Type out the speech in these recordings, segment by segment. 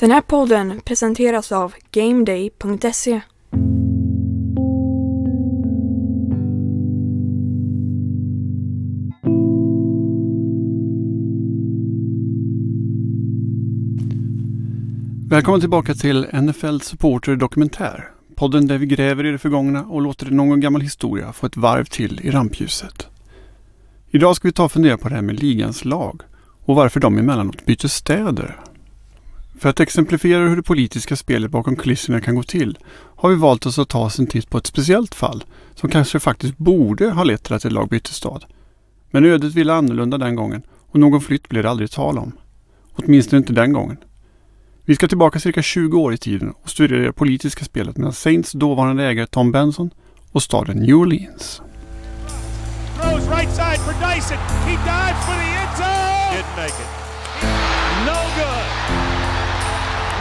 Den här podden presenteras av GameDay.se. Välkommen tillbaka till NFL Supporter Dokumentär. Podden där vi gräver i det förgångna och låter någon gammal historia få ett varv till i rampljuset. Idag ska vi ta och fundera på det här med ligans lag och varför de emellanåt byter städer. För att exemplifiera hur det politiska spelet bakom kulisserna kan gå till har vi valt oss att ta oss en titt på ett speciellt fall som kanske faktiskt borde ha lett till att ett lag bytte stad. Men ödet ville annorlunda den gången och någon flytt blev det aldrig tal om. Åtminstone inte den gången. Vi ska tillbaka cirka 20 år i tiden och studera det politiska spelet mellan Saints dåvarande ägare Tom Benson och staden New Orleans. Throws right side for Dyson. He dives for the end zone. Didn't make it. No good.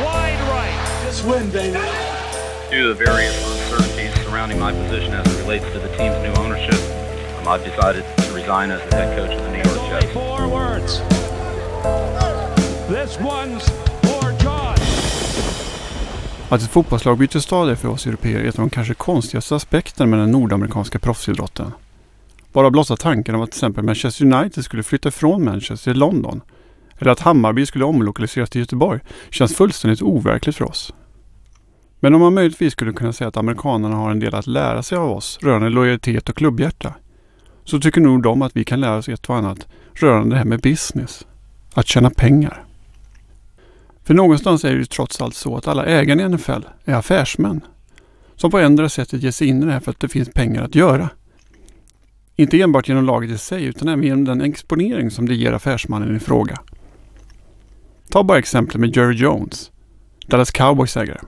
Wide right. Just win, baby. Due to the various uncertainties surrounding my position as it relates to the team's new ownership, um, I've decided to resign as the head coach of the New York Only Jets. four words. This one's for John. Att ett fotbollslag byter stad är för oss europeer ett av de kanske konstigaste aspekterna med den nordamerikanska proffsidrotten. Bara blotta tanken om att till exempel Manchester United skulle flytta från Manchester till London eller att Hammarby skulle omlokaliseras till Göteborg känns fullständigt overkligt för oss. Men om man möjligtvis skulle kunna säga att amerikanerna har en del att lära sig av oss rörande lojalitet och klubbhjärta så tycker nog de att vi kan lära oss ett och annat rörande det här med business. Att tjäna pengar. För någonstans är det ju trots allt så att alla ägarna i NFL är affärsmän. Som på ändra sättet ger sig in i det här för att det finns pengar att göra. Inte enbart genom laget i sig utan även genom den exponering som det ger affärsmannen i fråga. Ta bara exemplet med Jerry Jones, Dallas Cowboys ägare.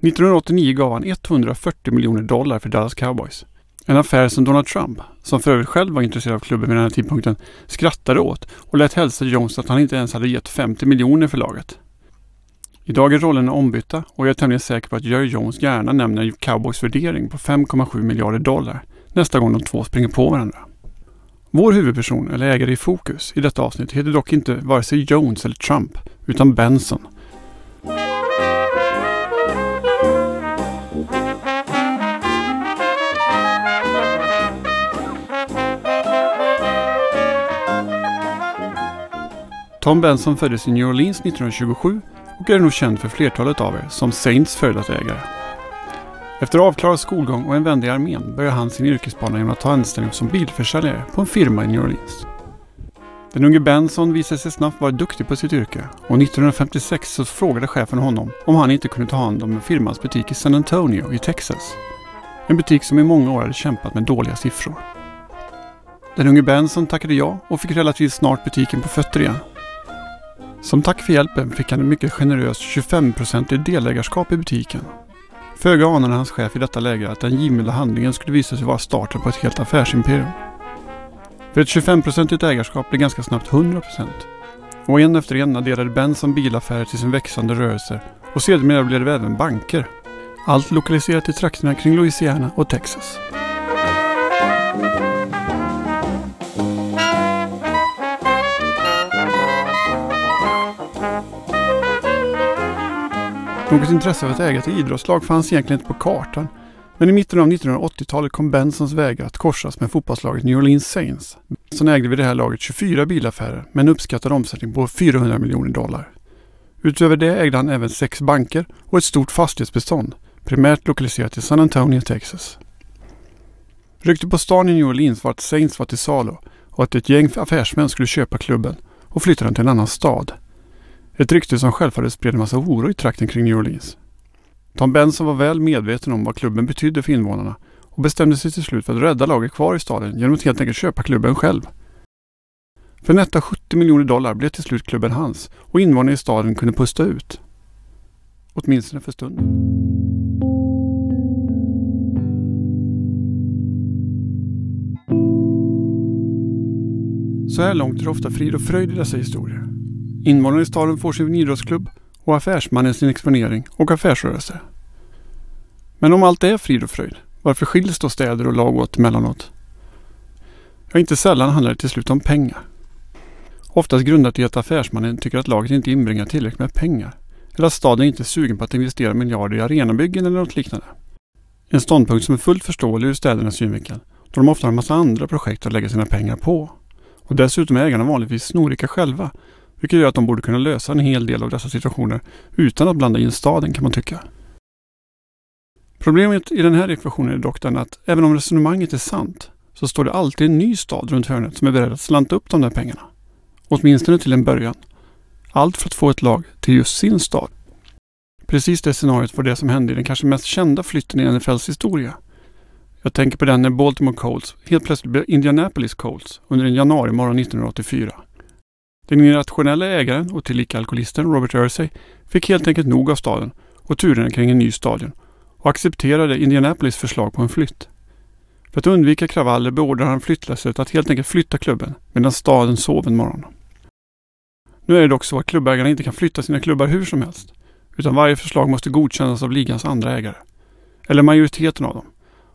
1989 gav han 140 miljoner dollar för Dallas Cowboys. En affär som Donald Trump, som för övrigt själv var intresserad av klubben vid den här tidpunkten, skrattade åt och lät hälsa Jones att han inte ens hade gett 50 miljoner för laget. Idag är rollerna ombytta och jag är tämligen säker på att Jerry Jones gärna nämner Cowboys värdering på 5,7 miljarder dollar nästa gång de två springer på varandra. Vår huvudperson, eller ägare i fokus, i detta avsnitt heter dock inte vare sig Jones eller Trump, utan Benson. Tom Benson föddes i New Orleans 1927 och är nog känd för flertalet av er som Saints före detta ägare. Efter avklarad skolgång och en vända i armén började han sin yrkesbana genom att ta anställning som bilförsäljare på en firma i New Orleans. Den unge Benson visade sig snabbt vara duktig på sitt yrke och 1956 så frågade chefen honom om han inte kunde ta hand om firmans butik i San Antonio i Texas. En butik som i många år hade kämpat med dåliga siffror. Den unge Benson tackade ja och fick relativt snart butiken på fötter igen. Som tack för hjälpen fick han ett mycket generöst 25-procentigt delägarskap i butiken. Föga anade hans chef i detta läge att den givmilda handlingen skulle visa sig vara starten på ett helt affärsimperium. För ett 25-procentigt ägarskap blev ganska snabbt 100%. Och en efter en adderade Benson bilaffärer till sin växande rörelse och sedermera blev det även banker. Allt lokaliserat i trakterna kring Louisiana och Texas. Något intresse av att äga ett idrottslag fanns egentligen inte på kartan. Men i mitten av 1980-talet kom Bensons vägar att korsas med fotbollslaget New Orleans Saints. Benson ägde vid det här laget 24 bilaffärer med en uppskattad omsättning på 400 miljoner dollar. Utöver det ägde han även sex banker och ett stort fastighetsbestånd, primärt lokaliserat i San Antonio, Texas. Ryktet på stan i New Orleans var att Saints var till salu och att ett gäng affärsmän skulle köpa klubben och flytta den till en annan stad. Ett rykte som självfallet spred en massa oro i trakten kring New Orleans. Tom Benson var väl medveten om vad klubben betydde för invånarna och bestämde sig till slut för att rädda laget kvar i staden genom att helt enkelt köpa klubben själv. För nätta 70 miljoner dollar blev till slut klubben hans och invånarna i staden kunde pusta ut. Åtminstone för stunden. Så här långt är det ofta frid och fröjd i dessa historier. Invånarna i staden får sin idrottsklubb och affärsmannen sin exponering och affärsrörelse. Men om allt är frid och fröjd, varför skiljs då städer och lag åt emellanåt? Ja, inte sällan handlar det till slut om pengar. Oftast grundat i att affärsmannen tycker att laget inte inbringar tillräckligt med pengar. eller att staden inte är sugen på att investera miljarder i arenabyggen eller något liknande. En ståndpunkt som är fullt förståelig ur städernas synvinkel då de ofta har en massa andra projekt att lägga sina pengar på. Och dessutom är ägarna vanligtvis snorrika själva vilket gör att de borde kunna lösa en hel del av dessa situationer utan att blanda in staden kan man tycka. Problemet i den här ekvationen är dock den att även om resonemanget är sant så står det alltid en ny stad runt hörnet som är beredd att slanta upp de där pengarna. Åtminstone till en början. Allt för att få ett lag till just sin stad. Precis det scenariot var det som hände i den kanske mest kända flytten i NFLs historia. Jag tänker på den när Baltimore Colts helt plötsligt blev Indianapolis Colts under en januari morgon 1984. Den irrationella ägaren och tillika alkoholisten Robert Ursay fick helt enkelt nog av staden och turerna kring en ny stadion och accepterade Indianapolis förslag på en flytt. För att undvika kravaller beordrade han flyttlasset att helt enkelt flytta klubben medan staden sov en morgon. Nu är det dock så att klubbägarna inte kan flytta sina klubbar hur som helst. Utan varje förslag måste godkännas av ligans andra ägare. Eller majoriteten av dem.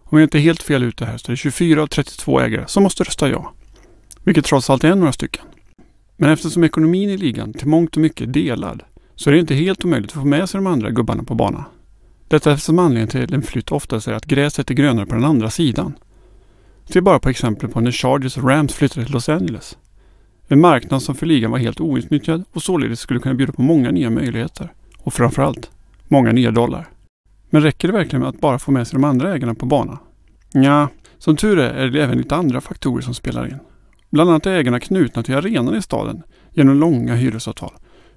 Om jag inte är helt fel ute här så är det 24 av 32 ägare som måste rösta ja. Vilket trots allt är några stycken. Men eftersom ekonomin i ligan till mångt och mycket är delad så är det inte helt omöjligt att få med sig de andra gubbarna på banan. Detta eftersom anledningen till en flytt oftast är att gräset är grönare på den andra sidan. Se bara på exempel på när Chargers och Rams flyttade till Los Angeles. En marknad som för ligan var helt outnyttjad och således skulle kunna bjuda på många nya möjligheter. Och framförallt, många nya dollar. Men räcker det verkligen med att bara få med sig de andra ägarna på banan? Ja, som tur är är det även lite andra faktorer som spelar in. Bland annat är ägarna knutna till arenan i staden genom långa hyresavtal.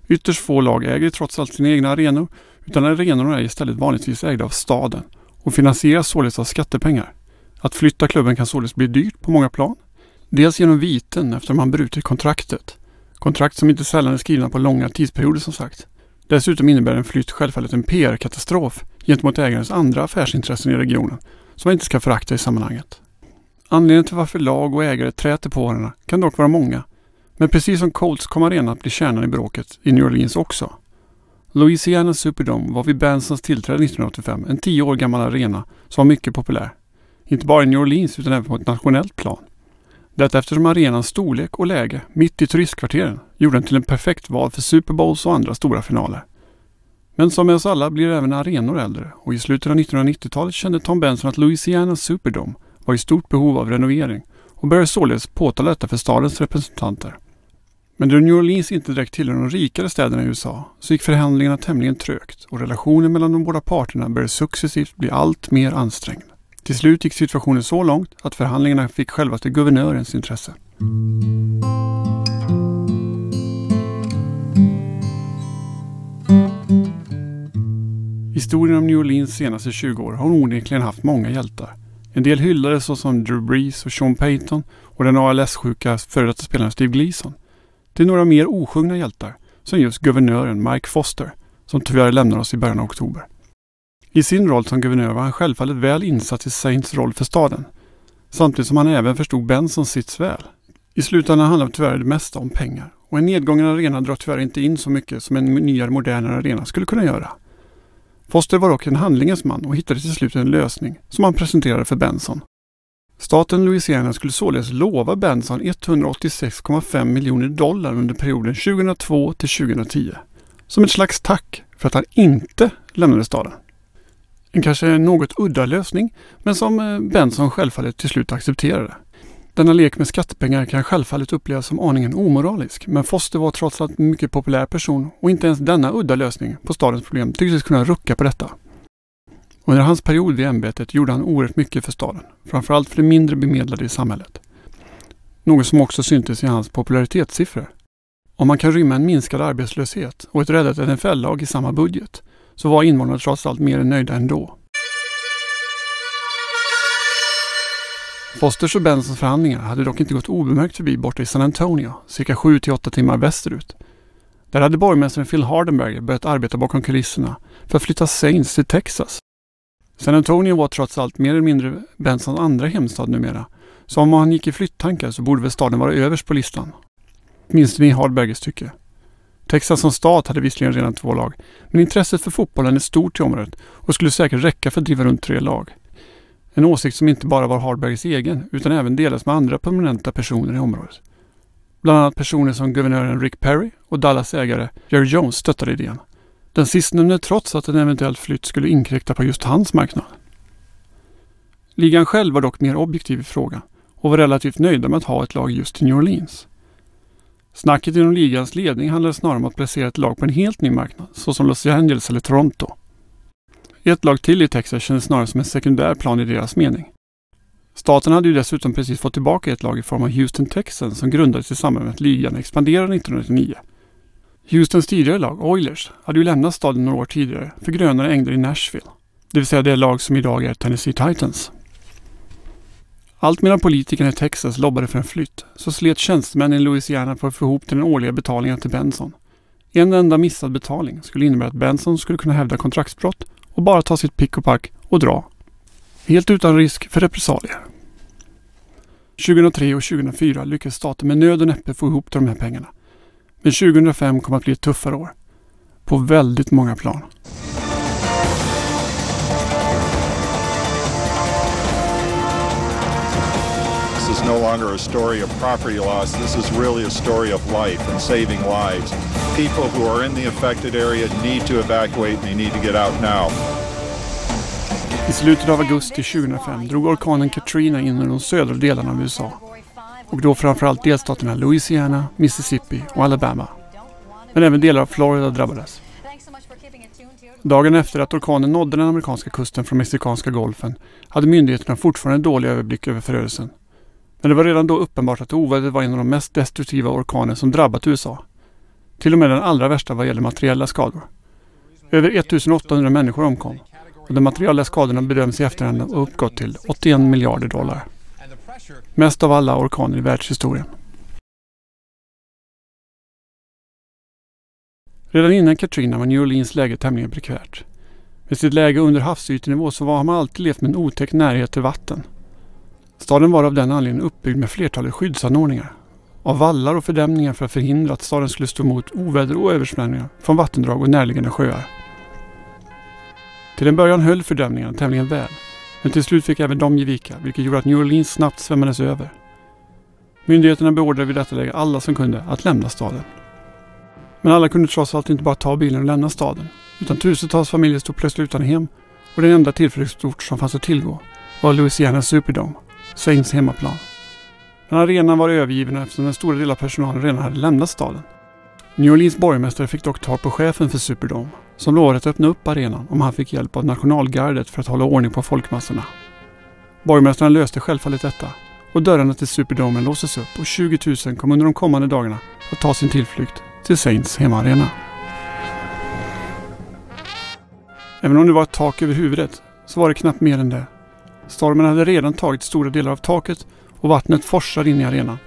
Ytterst få lag äger trots allt sina egna arenor utan arenorna är istället vanligtvis ägda av staden och finansieras således av skattepengar. Att flytta klubben kan således bli dyrt på många plan. Dels genom viten efter man brutit kontraktet. Kontrakt som inte sällan är skrivna på långa tidsperioder som sagt. Dessutom innebär en flytt självfallet en PR-katastrof gentemot ägarens andra affärsintressen i regionen som man inte ska förakta i sammanhanget. Anledningen till varför lag och ägare träter på varandra kan dock vara många. Men precis som Colts kom arenan att bli kärnan i bråket i New Orleans också. Louisiana Superdome var vid Bensons tillträde 1985 en tio år gammal arena som var mycket populär. Inte bara i New Orleans utan även på ett nationellt plan. Detta eftersom arenans storlek och läge mitt i turistkvarteren gjorde den till en perfekt val för Super Bowls och andra stora finaler. Men som med oss alla blir även arenor äldre och i slutet av 1990-talet kände Tom Benson att Louisiana Superdome var i stort behov av renovering och började således påtala detta för stadens representanter. Men då New Orleans inte direkt tillhör de rikare städerna i USA så gick förhandlingarna tämligen trögt och relationen mellan de båda parterna började successivt bli allt mer ansträngd. Till slut gick situationen så långt att förhandlingarna fick självaste guvernörens intresse. Historien om New Orleans senaste 20 år har onekligen haft många hjältar. En del hyllades såsom Drew Brees och Sean Payton och den ALS-sjuka före detta spelaren Steve Gleason. Till några mer osjungna hjältar, som just guvernören Mike Foster, som tyvärr lämnar oss i början av oktober. I sin roll som guvernör var han självfallet väl insatt i Saints roll för staden, samtidigt som han även förstod Bensons sits väl. I slutändan handlar tyvärr det mesta om pengar och en nedgången arena drar tyvärr inte in så mycket som en nyare modernare arena skulle kunna göra. Foster var dock en handlingens man och hittade till slut en lösning som han presenterade för Benson. Staten Louisiana skulle således lova Benson 186,5 miljoner dollar under perioden 2002 till 2010. Som ett slags tack för att han inte lämnade staden. En kanske något udda lösning, men som eh, Benson självfallet till slut accepterade. Denna lek med skattepengar kan självfallet upplevas som aningen omoralisk, men Foster var trots allt en mycket populär person och inte ens denna udda lösning på stadens problem tycktes kunna rucka på detta. Under hans period i ämbetet gjorde han oerhört mycket för staden, framförallt för de mindre bemedlade i samhället. Något som också syntes i hans popularitetssiffror. Om man kan rymma en minskad arbetslöshet och ett räddat NFL-lag i samma budget, så var invånarna trots allt mer än nöjda ändå. Fosters och Bensons förhandlingar hade dock inte gått obemärkt förbi borta i San Antonio, cirka 7-8 timmar västerut. Där hade borgmästaren Phil Hardenberger börjat arbeta bakom kulisserna för att flytta Saints till Texas. San Antonio var trots allt mer eller mindre Bensons andra hemstad numera, så om han gick i flytttankar så borde väl staden vara överst på listan. Åtminstone i Hardbergers tycke. Texas som stat hade visserligen redan två lag, men intresset för fotbollen är stort i området och skulle säkert räcka för att driva runt tre lag. En åsikt som inte bara var Hardbergs egen utan även delas med andra prominenta personer i området. Bland annat personer som guvernören Rick Perry och Dallas ägare Jerry Jones stöttade idén. Den sistnämnde trots att en eventuell flytt skulle inkräkta på just hans marknad. Ligan själv var dock mer objektiv i frågan och var relativt nöjda med att ha ett lag just i New Orleans. Snacket inom ligans ledning handlade snarare om att placera ett lag på en helt ny marknad, såsom Los Angeles eller Toronto. Ett lag till i Texas kändes snarare som en sekundär plan i deras mening. Staten hade ju dessutom precis fått tillbaka ett lag i form av Houston Texans som grundades i samband med att ligan expanderade 1999. Houstons tidigare lag, Oilers, hade ju lämnat staden några år tidigare för grönare ängder i Nashville. Det vill säga det lag som idag är Tennessee Titans. Allt medan politikerna i Texas lobbade för en flytt så slet tjänstemän i Louisiana för att få ihop till den årliga betalningen till Benson. En enda missad betalning skulle innebära att Benson skulle kunna hävda kontraktsbrott och bara ta sitt pick och pack och dra. Helt utan risk för repressalier. 2003 och 2004 lyckades staten med nöd och näppe få ihop de här pengarna. Men 2005 kommer att bli ett tuffare år. På väldigt många plan. Is no longer a story of property loss. This is really a story of life and saving lives. People who are in the affected area need to evacuate and they need to get out now. I slutet av augusti 2005 drog orkanen Katrina in i de södra delarna av USA. Och då framförallt delstaterna Louisiana, Mississippi och Alabama. Men även delar av Florida drabbades. Dagen efter att orkanen nådde den amerikanska kusten från Mexikanska golfen hade myndigheterna fortfarande dålig överblick över förödelsen. Men det var redan då uppenbart att ovädret var en av de mest destruktiva orkaner som drabbat USA. Till och med den allra värsta vad gäller materiella skador. Över 1800 människor omkom och de materiella skadorna bedöms i efterhand ha uppgått till 81 miljarder dollar. Mest av alla orkaner i världshistorien. Redan innan Katrina var New Orleans läge tämligen prekärt. Med sitt läge under havsytenivå så har man alltid levt med en otäck närhet till vatten. Staden var av den anledningen uppbyggd med flertalet skyddsanordningar. Av vallar och fördämningar för att förhindra att staden skulle stå emot oväder och översvämningar från vattendrag och närliggande sjöar. Till en början höll fördämningarna tämligen väl, men till slut fick även de ge vika, vilket gjorde att New Orleans snabbt svämmades över. Myndigheterna beordrade vid detta läge alla som kunde att lämna staden. Men alla kunde trots allt inte bara ta bilen och lämna staden, utan tusentals familjer stod plötsligt utan hem och den enda tillflyktsort som fanns att tillgå var Louisiana Superdome, Saints hemmaplan. Men arenan var övergiven eftersom en stor del av personalen redan hade lämnat staden. New Orleans borgmästare fick dock tag på chefen för Superdome som lovade att öppna upp arenan om han fick hjälp av nationalgardet för att hålla ordning på folkmassorna. Borgmästaren löste självfallet detta och dörrarna till Superdomen låses upp och 20 000 kom under de kommande dagarna att ta sin tillflykt till Saints hemmaarena. Även om det var ett tak över huvudet så var det knappt mer än det. Stormen hade redan tagit stora delar av taket och vattnet forsade in i arenan.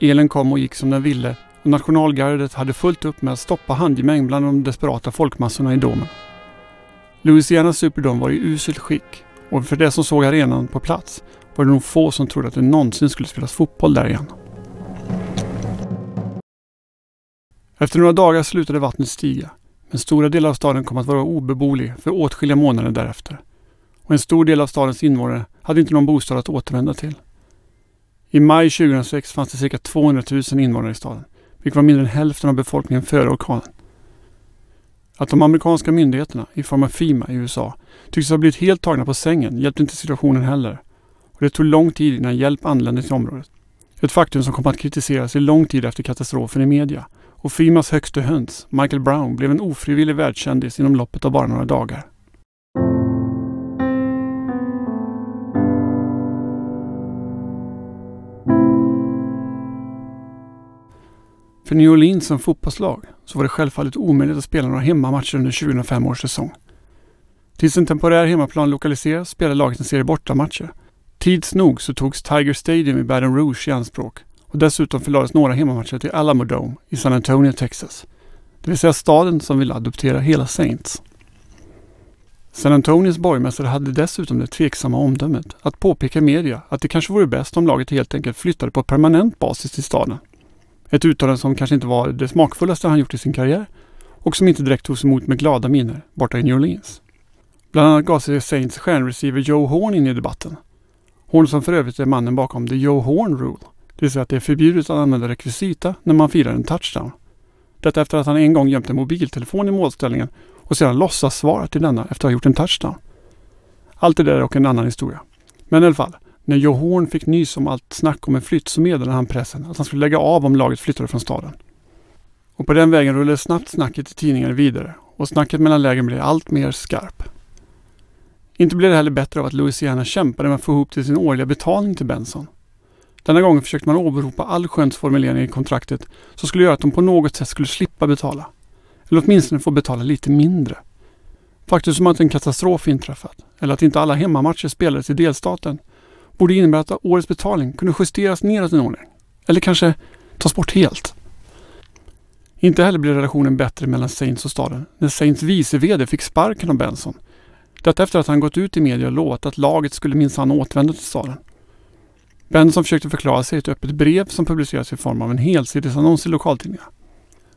Elen kom och gick som den ville och nationalgardet hade fullt upp med att stoppa handgemäng bland de desperata folkmassorna i domen. Louisiana Superdome var i uselt skick och för det som såg arenan på plats var det nog få som trodde att det någonsin skulle spelas fotboll där igen. Efter några dagar slutade vattnet stiga, men stora delar av staden kom att vara obeboelig för åtskilliga månader därefter. Och en stor del av stadens invånare hade inte någon bostad att återvända till. I maj 2006 fanns det cirka 200 000 invånare i staden, vilket var mindre än hälften av befolkningen före orkanen. Att de amerikanska myndigheterna, i form av FEMA i USA, tycks ha blivit helt tagna på sängen hjälpte inte situationen heller. Och det tog lång tid innan hjälp anlände till området. Ett faktum som kom att kritiseras i lång tid efter katastrofen i media. Och FEMAs högste höns, Michael Brown, blev en ofrivillig världskändis inom loppet av bara några dagar. För New Orleans som fotbollslag så var det självfallet omöjligt att spela några hemmamatcher under 2005 års säsong. Tills en temporär hemmaplan lokaliserades spelade laget en serie bortamatcher. Tids nog så togs Tiger Stadium i Baton Rouge i anspråk och dessutom förlades några hemmamatcher till Alamo Dome i San Antonio, Texas. Det vill säga staden som ville adoptera hela Saints. San Antonios borgmästare hade dessutom det tveksamma omdömet att påpeka i media att det kanske vore bäst om laget helt enkelt flyttade på permanent basis till staden. Ett uttalande som kanske inte var det smakfullaste han gjort i sin karriär och som inte direkt togs emot med glada miner borta i New Orleans. Bland annat gav sig Saints stjärnreceiver Joe Horn in i debatten. Horn som för övrigt är mannen bakom The Joe Horn Rule, det vill säga att det är förbjudet att använda rekvisita när man firar en touchdown. Detta efter att han en gång gömt en mobiltelefon i målställningen och sedan låtsas svara till denna efter att ha gjort en touchdown. Allt det där är dock en annan historia. Men i alla fall, när Joe Horn fick nys om allt snack om en flytt så meddelade han pressen att han skulle lägga av om laget flyttade från staden. Och på den vägen rullade snabbt snacket i tidningarna vidare och snacket mellan lägren blev allt mer skarp. Inte blev det heller bättre av att Louisiana kämpade med att få ihop till sin årliga betalning till Benson. Denna gången försökte man åberopa allsköns formuleringar i kontraktet som skulle göra att de på något sätt skulle slippa betala. Eller åtminstone få betala lite mindre. Faktum som att en katastrof inträffat, eller att inte alla hemmamatcher spelades i delstaten, borde innebära att årets betalning kunde justeras neråt en ordning. Eller kanske tas bort helt. Inte heller blev relationen bättre mellan Saints och staden när Saints vice VD fick sparken av Benson. Detta efter att han gått ut i media och lovat att laget skulle minsann återvända till staden. Benson försökte förklara sig i ett öppet brev som publicerades i form av en helsidesannons i lokaltidningarna.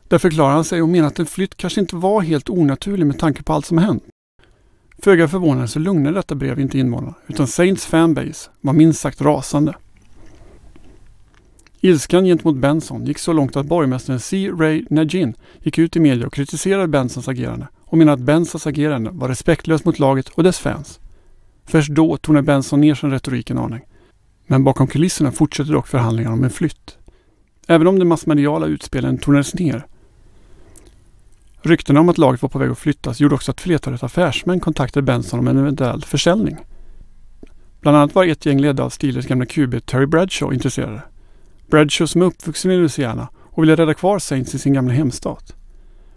Där förklarar han sig och menar att en flytt kanske inte var helt onaturlig med tanke på allt som hänt. Föga förvånande så lugnade detta brev inte invånarna, utan Saints fanbase var minst sagt rasande. Ilskan gentemot Benson gick så långt att borgmästaren C. Ray Najin gick ut i media och kritiserade Bensons agerande och menade att Bensons agerande var respektlöst mot laget och dess fans. Först då tonade Benson ner sin retorik en aning. Men bakom kulisserna fortsätter dock förhandlingarna om en flytt. Även om de massmediala utspelen tonades ner. Ryktena om att laget var på väg att flyttas gjorde också att flertalet affärsmän kontaktade Benson om en eventuell försäljning. Bland annat var ett gäng ledda av Steelers gamla QB Terry Bradshaw intresserade. Bradshaw som är uppvuxen i Louisiana och ville rädda kvar Saints i sin gamla hemstat.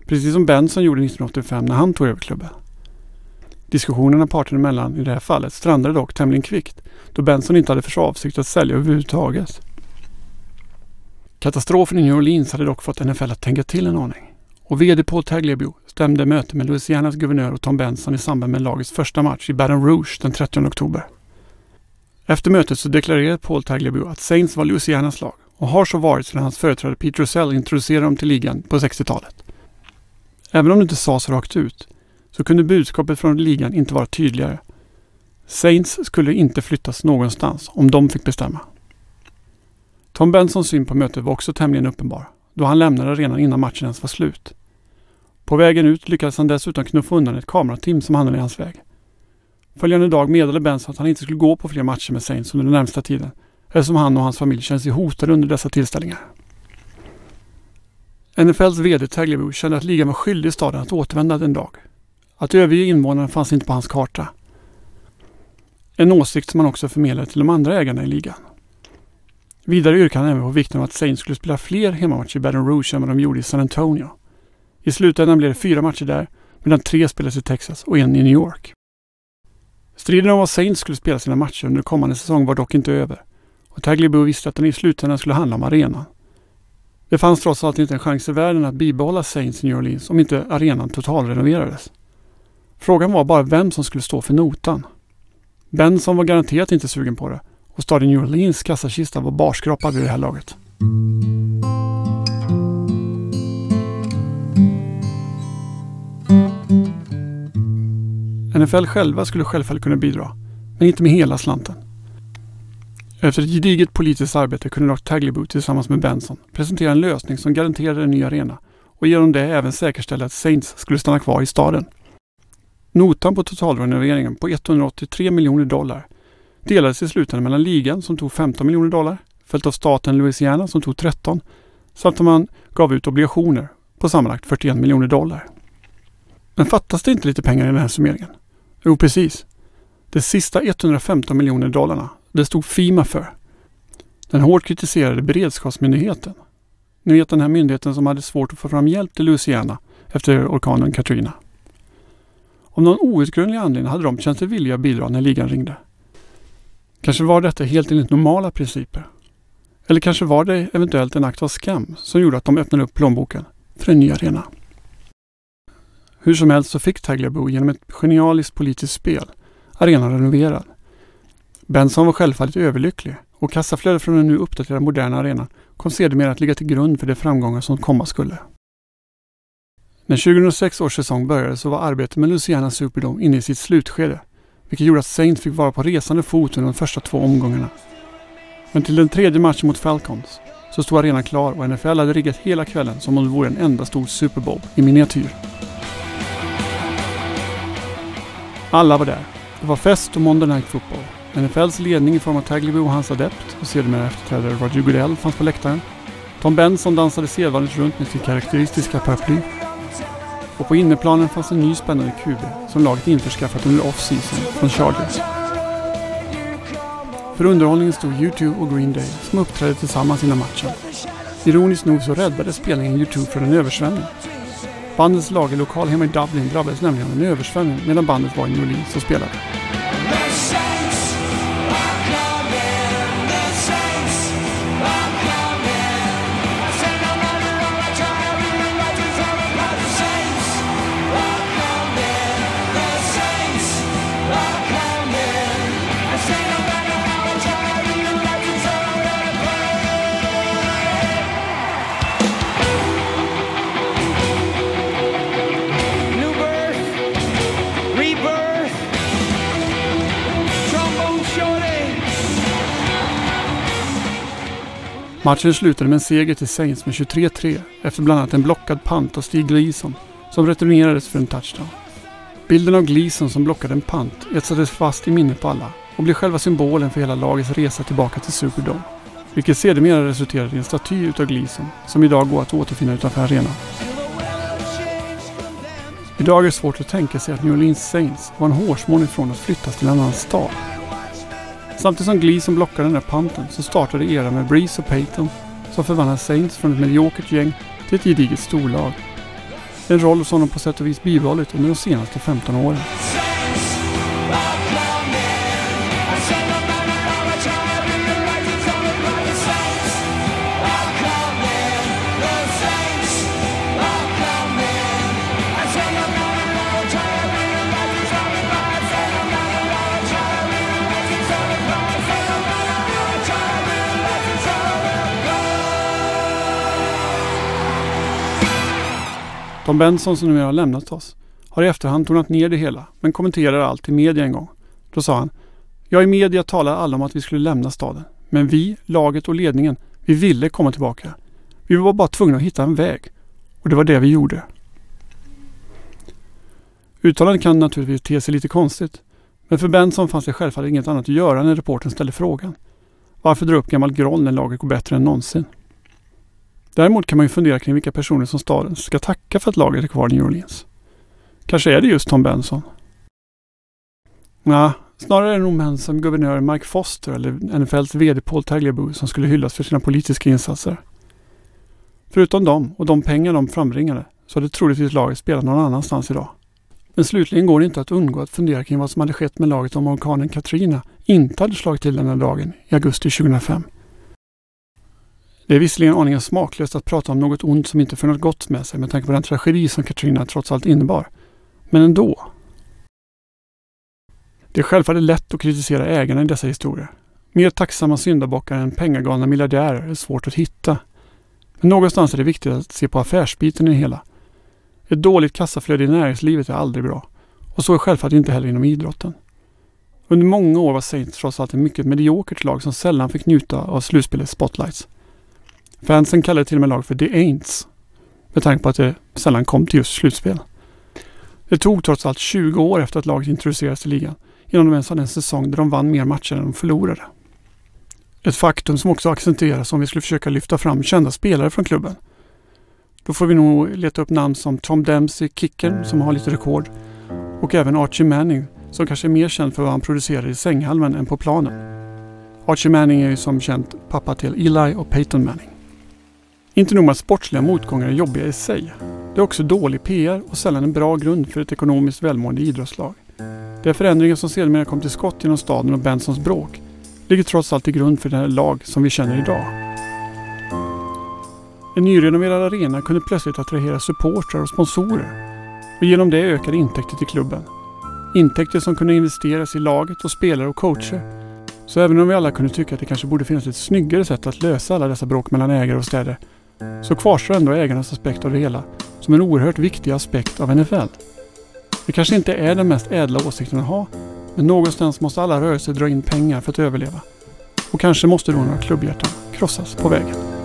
Precis som Benson gjorde 1985 när han tog över klubben. Diskussionerna parterna emellan i det här fallet strandade dock tämligen kvickt då Benson inte hade för avsikt att sälja överhuvudtaget. Katastrofen i New Orleans hade dock fått NFL att tänka till en aning. Och VD Paul Tagliabue stämde möte med Louisianas guvernör och Tom Benson i samband med lagets första match i Baton Rouge den 30 oktober. Efter mötet så deklarerade Paul Tagliabue att Saints var Louisianas lag och har så varit sedan hans företrädare Pete Russell introducerade dem till ligan på 60-talet. Även om det inte sades rakt ut så kunde budskapet från ligan inte vara tydligare. Saints skulle inte flyttas någonstans om de fick bestämma. Tom Bensons syn på mötet var också tämligen uppenbar då han lämnade arenan innan matchen ens var slut. På vägen ut lyckades han dessutom knuffa undan ett kamerateam som hamnade i hans väg. Följande dag meddelade Benson att han inte skulle gå på fler matcher med Saints under den närmsta tiden eftersom han och hans familj känner sig hotade under dessa tillställningar. NFLs VD Tagliabue kände att ligan var skyldig staden att återvända den dag. Att överge invånarna fanns inte på hans karta. En åsikt som han också förmedlade till de andra ägarna i ligan. Vidare yrkade han även på vikten av att Saints skulle spela fler hemmamatcher i Baton Rouge än vad de gjorde i San Antonio. I slutändan blev det fyra matcher där, medan tre spelades i Texas och en i New York. Striden om vad Saints skulle spela sina matcher under kommande säsong var dock inte över. Och Tagliabue visste att den i slutändan skulle handla om arenan. Det fanns trots allt inte en chans i världen att bibehålla Saints i New Orleans om inte arenan totalrenoverades. Frågan var bara vem som skulle stå för notan. Benson var garanterat inte sugen på det och staden New Orleans kassakista var barskrapad vid det här laget. NFL själva skulle självfallet kunna bidra, men inte med hela slanten. Efter ett gediget politiskt arbete kunde dock Tagliabue tillsammans med Benson presentera en lösning som garanterade en ny arena och genom det även säkerställa att Saints skulle stanna kvar i staden. Notan på totalrenoveringen på 183 miljoner dollar delades i slutändan mellan ligan som tog 15 miljoner dollar, följt av staten Louisiana som tog 13, samt att man gav ut obligationer på sammanlagt 41 miljoner dollar. Men fattas det inte lite pengar i den här summeringen? Jo, precis. De sista 115 miljoner dollarna, det stod Fima för. Den hårt kritiserade beredskapsmyndigheten. Ni vet den här myndigheten som hade svårt att få fram hjälp till Louisiana efter orkanen Katrina. Av någon outgrundlig anledning hade de känt sig villiga att bidra när ligan ringde. Kanske var detta helt enligt normala principer. Eller kanske var det eventuellt en akt av skam som gjorde att de öppnade upp plånboken för en ny arena. Hur som helst så fick Tagliabue genom ett genialiskt politiskt spel arenan renoverad. Benson var självfallet överlycklig och kassaflödet från den nu uppdaterade moderna arenan kom sedermera att ligga till grund för de framgångar som komma skulle. När 2006 års säsong började så var arbetet med Luciana Superdome inne i sitt slutskede, vilket gjorde att Saints fick vara på resande fot under de första två omgångarna. Men till den tredje matchen mot Falcons så stod arenan klar och NFL hade riggat hela kvällen som om det vore en enda stor Super Bowl i miniatyr. Alla var där. Det var fest och Monday Night Football. NFLs ledning i form av Tagliabue och hans adept och sedermera efterträdare Roger Goodell fanns på läktaren. Tom Benson dansade sedvanligt runt med sitt karaktäristiska paraply. Och på innerplanen fanns en ny spännande QB som laget införskaffat under off-season från Chargers. För underhållningen stod U2 och Green Day som uppträdde tillsammans innan matchen. Ironiskt nog så räddade spelningen U2 från en översvämning. Bandets lagerlokal hemma i Dublin drabbades nämligen av en översvämning medan bandet var i New Orleans och spelade. Matchen slutade med en seger till Saints med 23-3 efter bland annat en blockad pant av Stig Gleason som returnerades för en touchdown. Bilden av Gleason som blockade en pant etsades fast i minnet på alla och blev själva symbolen för hela lagets resa tillbaka till Superdome. Vilket sedermera resulterade i en staty utav Gleason som idag går att återfinna utanför arenan. Idag är det svårt att tänka sig att New Orleans Saints var en hårsmån ifrån att flyttas till en annan stad. Samtidigt som Gleason blockade den där panten så startade eran med Breeze och Payton som förvandlade Saints från ett mediokert gäng till ett gediget storlag. En roll som de på sätt och vis bibehållit under de senaste 15 åren. Tom Benson som numera har lämnat oss har i efterhand tonat ner det hela men kommenterar allt i media en gång. Då sa han Ja, i media talar alla om att vi skulle lämna staden. Men vi, laget och ledningen, vi ville komma tillbaka. Vi var bara tvungna att hitta en väg. Och det var det vi gjorde. Uttalandet kan naturligtvis te sig lite konstigt. Men för Benson fanns det självfallet inget annat att göra när reportern ställde frågan. Varför dra upp gammal groll när laget går bättre än någonsin? Däremot kan man ju fundera kring vilka personer som staden ska tacka för att laget är kvar i New Orleans. Kanske är det just Tom Benson? Nej, snarare är det nog män som guvernör Mike Foster eller NFLs VD Paul Tagliabue som skulle hyllas för sina politiska insatser. Förutom dem och de pengar de frambringade så hade troligtvis laget spelat någon annanstans idag. Men slutligen går det inte att undgå att fundera kring vad som hade skett med laget om orkanen Katrina inte hade slagit till den här dagen i augusti 2005. Det är visserligen aningen smaklöst att prata om något ont som inte för något gott med sig med tanke på den tragedi som Katrina trots allt innebar. Men ändå. Det är självfallet lätt att kritisera ägarna i dessa historier. Mer tacksamma syndabockar än pengagalna miljardärer är svårt att hitta. Men någonstans är det viktigt att se på affärsbiten i det hela. Ett dåligt kassaflöde i näringslivet är aldrig bra. Och så är självfallet inte heller inom idrotten. Under många år var Saints trots allt ett mycket mediokert lag som sällan fick njuta av slutspelets spotlights. Fansen kallade till och med laget för The Aints med tanke på att det sällan kom till just slutspel. Det tog trots allt 20 år efter att laget introducerades i ligan innan de ens hade en säsong där de vann mer matcher än de förlorade. Ett faktum som också accentueras om vi skulle försöka lyfta fram kända spelare från klubben. Då får vi nog leta upp namn som Tom Dempsey, Kicken, som har lite rekord och även Archie Manning som kanske är mer känd för vad han producerade i sänghalmen än på planen. Archie Manning är ju som känt pappa till Eli och Peyton Manning. Inte nog med att sportsliga motgångar är jobbiga i sig. Det är också dålig PR och sällan en bra grund för ett ekonomiskt välmående idrottslag. De förändringar som sedermera kom till skott genom staden och Bensons bråk ligger trots allt till grund för det lag som vi känner idag. En nyrenoverad arena kunde plötsligt attrahera supportrar och sponsorer och genom det ökade intäkter till klubben. Intäkter som kunde investeras i laget och spelare och coacher. Så även om vi alla kunde tycka att det kanske borde finnas ett snyggare sätt att lösa alla dessa bråk mellan ägare och städer så kvarstår ändå ägarnas aspekt av det hela som en oerhört viktig aspekt av NFL. Det kanske inte är den mest ädla åsikten att ha, men någonstans måste alla rörelser dra in pengar för att överleva. Och kanske måste då några klubbhjärtan krossas på vägen.